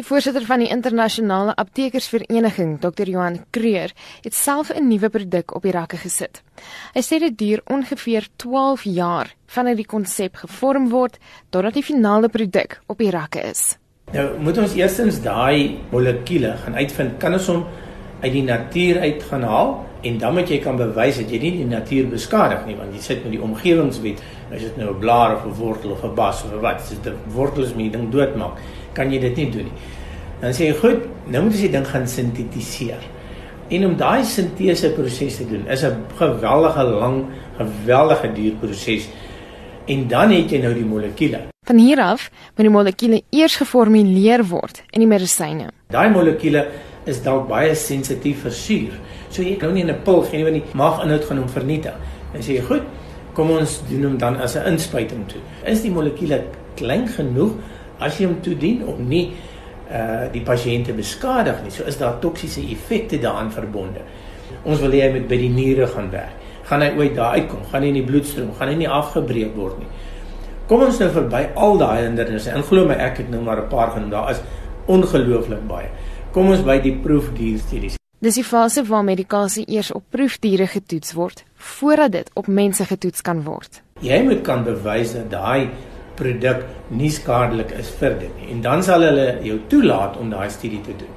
Die voorsitter van die internasionale aptekersvereniging, Dr. Johan Kreur, het self 'n nuwe produk op die rakke gesit. Hy sê dit duur ongeveer 12 jaar vanaf die konsep gevorm word totdat die finale produk op die rakke is. Nou moet ons eerstens daai molekuule gaan uitvind. Kan ons hom uit die natuur uit gaan haal en dan moet jy kan bewys dat jy nie die natuur beskadig nie want jy sit met die omgewingswet. As dit nou 'n blaar of 'n wortel of 'n bas of wat as dit 'n wortel is met die ding doodmaak. Kan jy dit nie doen nie. Dan sê jy goed nou moet jy die ding gaan sintetiseer. En om daai sintese proses te doen is 'n geweldige lang geweldige duur proses en dan het jy nou die molekuule van hier af moet die molekuule eers geformuleer word in die medisyne daai molekuule is dalk baie sensitief vir suur. So jy kan nie 'n pil gee nie want die maaginhoud gaan hom vernietig. Dan sê jy, "Goed, kom ons doen hom dan as 'n inspuiting toe." Is die molekuule klein genoeg as jy hom toedien om nie uh die pasiënte beskadig nie. So is daar toksiese effekte daaraan verbonde. Ons wil hê hy moet by die niere gaan werk. Gaan hy ooit daar uitkom? Gaan hy in die bloedstroom? Gaan hy nie afgebreek word nie? Kom ons nou verby al daai hindernisse. En glo my, ek het nou maar 'n paar genoem. Daar is ongelooflik baie. Kom ons by die proefdierstudies. Dis die fase waar medikasie eers op proefdiere getoets word voordat dit op mense getoets kan word. Jy moet kan bewys dat daai produk nie skadelik is vir dit nie en dan sal hulle jou toelaat om daai studie te doen.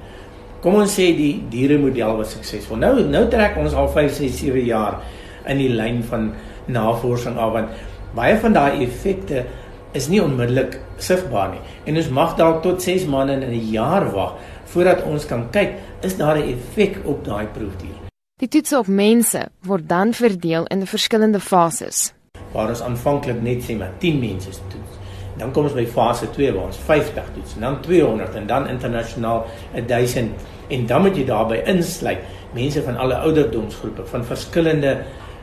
Kom ons sê die dieremodel was suksesvol. Nou nou trek ons al 5, 6, 7 jaar in die lyn van navorsing af want baie van daai effekte is nie onmiddellik sigbaar nie. En ons mag dalk tot 6 maande en 'n jaar wag voordat ons kan kyk is daar 'n effek op daai proefdier. Die toetse op mense word dan verdeel in verskillende fases. Waar ons aanvanklik net sê maar 10 mense toets. Dan kom ons by fase 2 waar ons 50 toets en dan 200 en dan internasionaal 1000 en dan moet jy daarbey insluit mense van alle ouderdomsgroepe van verskillende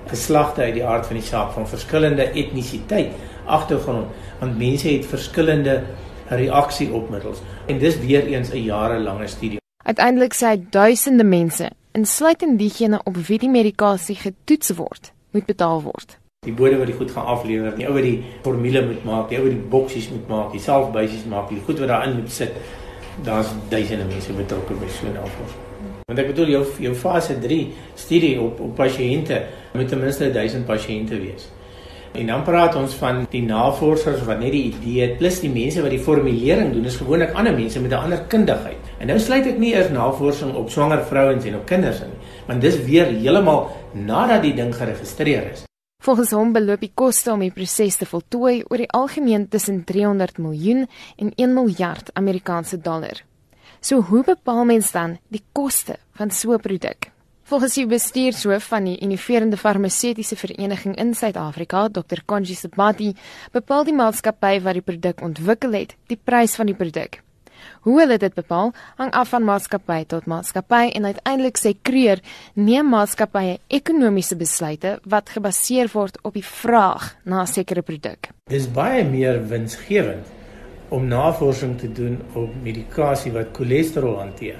geslagte uit die aard van die saak van verskillende etnisiteit agtergrond want mense het verskillende reaksie op middels en dis weer eens 'n jarelange studie. Uiteindelik sê duisende mense, insluitend diegene op wie die medikasie getoets word, moet betaal word. Die bode wat die goed gaan aflewer, die ou wat die formule moet maak, die ou wat die boksies moet maak, die selfbuisies maak, die goed wat daarin moet sit, daar's duisende mense betrokke by so 'n navorsing. Want ek bedoel jou jou fase 3 studie op op pasiënte moet ten minste 1000 pasiënte wees. En dan praat ons van die navorsers wat net die idee het plus die mense wat die formulering doen is gewoonlik ander mense met 'n ander kundigheid. En nou sluit ek nie eers navorsing op swanger vrouens en op kinders in, want dis weer heeltemal nadat die ding geregistreer is. Volgens hom beloop die koste om die proses te voltooi oor die algemeen tussen 300 miljoen en 1 miljard Amerikaanse dollar. So hoe bepaal mens dan die koste van so 'n produk? Volgens die bestuurshoof van die Innoverende Farmaseutiese Vereniging in Suid-Afrika, Dr. Konji Sibati, bepaal die maatskappy wat die produk ontwikkel het, die prys van die produk. Hoe hulle dit bepaal, hang af van maatskappy tot maatskappy en uiteindelik sê Kreer neem maatskappye ekonomiese besluite wat gebaseer word op die vraag na 'n sekere produk. Dis baie meer winsgewend om navorsing te doen op medikasie wat cholesterol hanteer.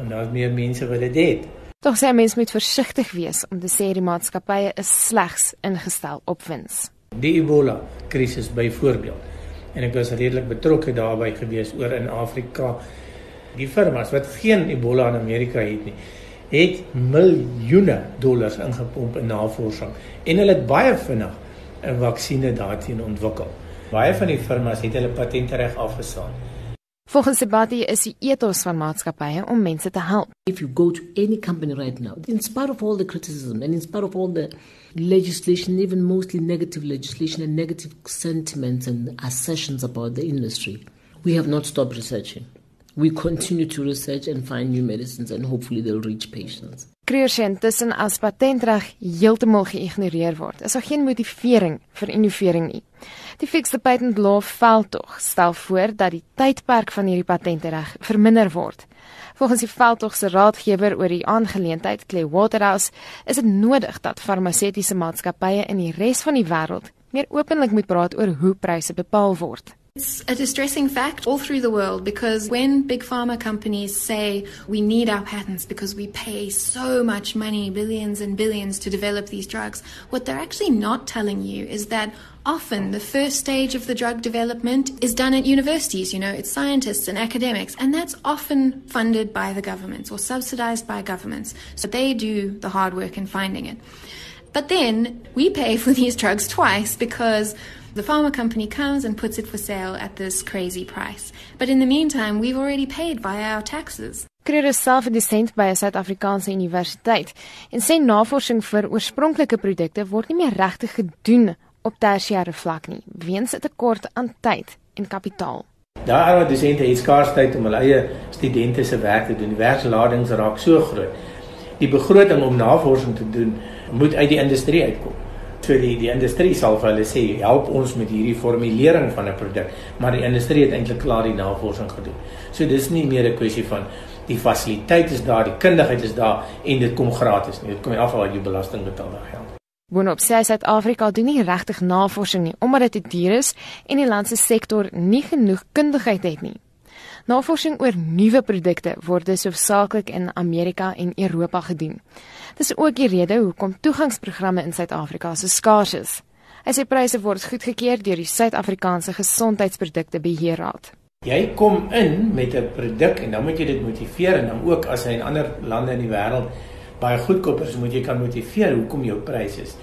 En daar's meer mense wat dit het. Tog sê mense moet versigtig wees om te sê die maatskappye is slegs ingestel op wins. Die Ebola krisis byvoorbeeld. En ek was redelik betrokke daarbey gewees oor in Afrika. Die firmas wat geen Ebola in Amerika het nie, het miljoene dollars ingepomp in navorsing en hulle het baie vinnig 'n vaksinne daarteen ontwikkel. Baie van die firmas het hulle patentereg afgestaan. Volgens Sebati is die ethos van maatskappye om mense te help. If you go to any company right now, in spite of all the criticism and in spite of all the legislation, even mostly negative legislation and negative sentiments and assertions about the industry, we have not stopped researching. We continue to research and find new medicines and hopefully they'll reach patients. Kreer sê intussen as patentreg heeltemal geïgnoreer word, is daar geen motivering vir innovering nie. Die Fixed Patent Law veldtog stel voor dat die tydperk van hierdie patentreg verminder word. Volgens die veldtog se raadgewer oor die aangeleentheid, Clay Waterhouse, is dit nodig dat farmaseutiese maatskappye in die res van die wêreld meer openlik moet praat oor hoe pryse bepaal word. It's a distressing fact all through the world because when big pharma companies say we need our patents because we pay so much money, billions and billions, to develop these drugs, what they're actually not telling you is that often the first stage of the drug development is done at universities. You know, it's scientists and academics, and that's often funded by the governments or subsidized by governments. So they do the hard work in finding it. But then we pay for these drugs twice because the pharma company comes and puts it for sale at this crazy price. But in the meantime, we've already paid via our taxes. Kreer is self 'n dosent by 'n Suid-Afrikaanse universiteit en sê navorsing vir oorspronklike produkte word nie meer regtig gedoen op tersiêre vlak nie weens 'n tekort aan tyd en kapitaal. Daar is dosente het skaars tyd om hulle eie studente se werk te doen. Die werksladings raak so groot. Die begroting om navorsing te doen moet uit die industrie uitkom. So die die industrie sal vir hulle sê help ons met hierdie formulering van 'n produk, maar die industrie het eintlik klaar die navorsing gedoen. So dis nie meer 'n kwessie van die fasiliteit is daar, die kundigheid is daar en dit kom gratis nie. Dit kom af wat jy belasting betaal daai geld. Boonop sê Suid-Afrika doen nie regtig navorsing nie omdat dit te duur is en die land se sektor nie genoeg kundigheid het nie. Navorsing oor nuwe produkte word dus hoofsaaklik in Amerika en Europa gedoen. Dis ook die rede hoekom toegangsprogramme in Suid-Afrika so skaars is. Hy sê pryse word goedgekeur deur die Suid-Afrikaanse Gesondheidsprodukte Beheerraad. Jy kom in met 'n produk en dan moet jy dit motiveer en dan ook as hy in ander lande in die wêreld baie goedkoop is, moet jy kan motiveer hoekom jou pryse is.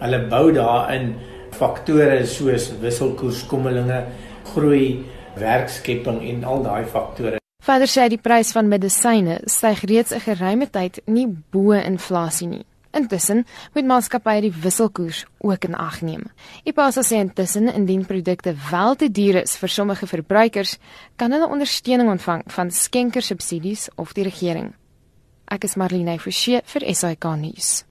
Hulle bou daarin faktore soos wisselkoerskommelinge, groei werkskepping en al daai faktore. Verder sê die prys van medisyne styg reeds 'n geruime tyd nie bo inflasie nie. Intussen moet maatskappye die wisselkoers ook in ag neem. Ipasa sê intussen indien produkte wel te duur is vir sommige verbruikers, kan hulle ondersteuning ontvang van skenkersubsidies of die regering. Ek is Marlene Forsie vir SAK nuus.